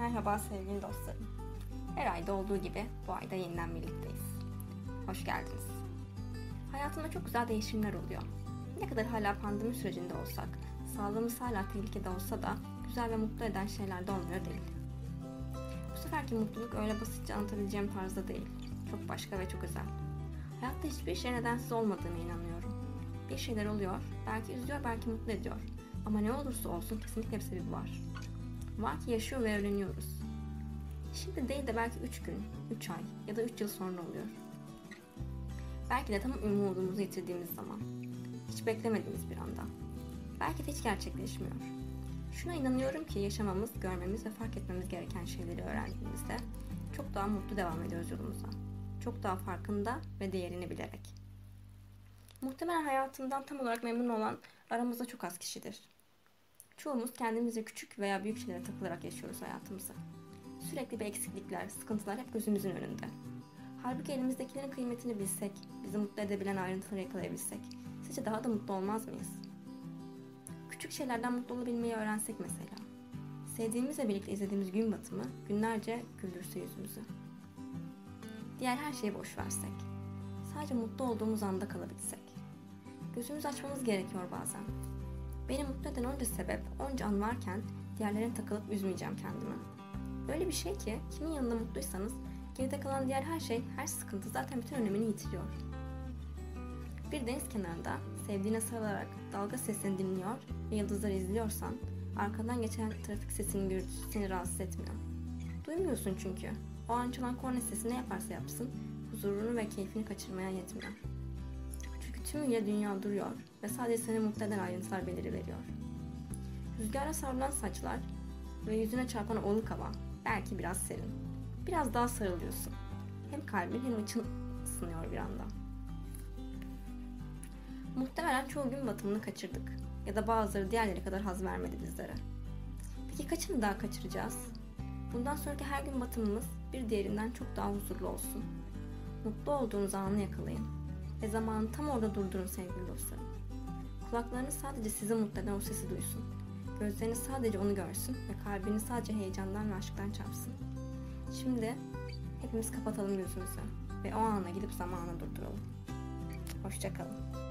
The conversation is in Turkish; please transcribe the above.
Merhaba sevgili dostlarım. Her ayda olduğu gibi bu ayda yeniden birlikteyiz. Hoş geldiniz. Hayatımda çok güzel değişimler oluyor. Ne kadar hala pandemi sürecinde olsak, sağlığımız hala tehlikede olsa da güzel ve mutlu eden şeyler de olmuyor değil. Bu seferki mutluluk öyle basitçe anlatabileceğim tarzda değil. Çok başka ve çok özel. Hayatta hiçbir şey nedensiz olmadığına inanıyorum. Bir şeyler oluyor, belki üzüyor, belki mutlu ediyor. Ama ne olursa olsun kesinlikle bir sebebi var. Var yaşıyor ve öğreniyoruz. Şimdi değil de belki 3 gün, 3 ay ya da 3 yıl sonra oluyor. Belki de tam umudumuzu yitirdiğimiz zaman. Hiç beklemediğimiz bir anda. Belki de hiç gerçekleşmiyor. Şuna inanıyorum ki yaşamamız, görmemiz ve fark etmemiz gereken şeyleri öğrendiğimizde çok daha mutlu devam ediyoruz yolumuza. Çok daha farkında ve değerini bilerek. Muhtemelen hayatından tam olarak memnun olan aramızda çok az kişidir. Çoğumuz kendimize küçük veya büyük şeylere takılarak yaşıyoruz hayatımızı. Sürekli bir eksiklikler, sıkıntılar hep gözümüzün önünde. Halbuki elimizdekilerin kıymetini bilsek, bizi mutlu edebilen ayrıntıları yakalayabilsek, sizce daha da mutlu olmaz mıyız? Küçük şeylerden mutlu olabilmeyi öğrensek mesela. Sevdiğimizle birlikte izlediğimiz gün batımı günlerce güldürse yüzümüzü. Diğer her şeyi boş versek. Sadece mutlu olduğumuz anda kalabilsek. Gözümüzü açmamız gerekiyor bazen. Beni mutlu eden onca sebep, onca an varken diğerlerine takılıp üzmeyeceğim kendimi. Öyle bir şey ki kimin yanında mutluysanız geride kalan diğer her şey, her sıkıntı zaten bütün önemini yitiriyor. Bir deniz kenarında sevdiğine sarılarak dalga sesini dinliyor ve yıldızları izliyorsan arkadan geçen trafik sesinin gürültüsü seni rahatsız etmiyor. Duymuyorsun çünkü. O an çalan korna sesi ne yaparsa yapsın huzurunu ve keyfini kaçırmaya yetmiyor. Çünkü tümüyle dünya duruyor ve sadece seni mutlu eden ayrıntılar beliri veriyor. Rüzgara savrulan saçlar ve yüzüne çarpan oluk hava belki biraz serin. Biraz daha sarılıyorsun. Hem kalbin hem için ısınıyor bir anda. Muhtemelen çoğu gün batımını kaçırdık. Ya da bazıları diğerleri kadar haz vermedi bizlere. Peki kaçını daha kaçıracağız? Bundan sonraki her gün batımımız bir diğerinden çok daha huzurlu olsun. Mutlu olduğunuz anı yakalayın. Ve zamanı tam orada durdurun sevgili dostlarım. Kulaklarınız sadece sizi mutlu eden o sesi duysun. Gözleriniz sadece onu görsün ve kalbiniz sadece heyecandan ve aşktan çarpsın. Şimdi hepimiz kapatalım gözümüzü ve o ana gidip zamanı durduralım. Hoşçakalın.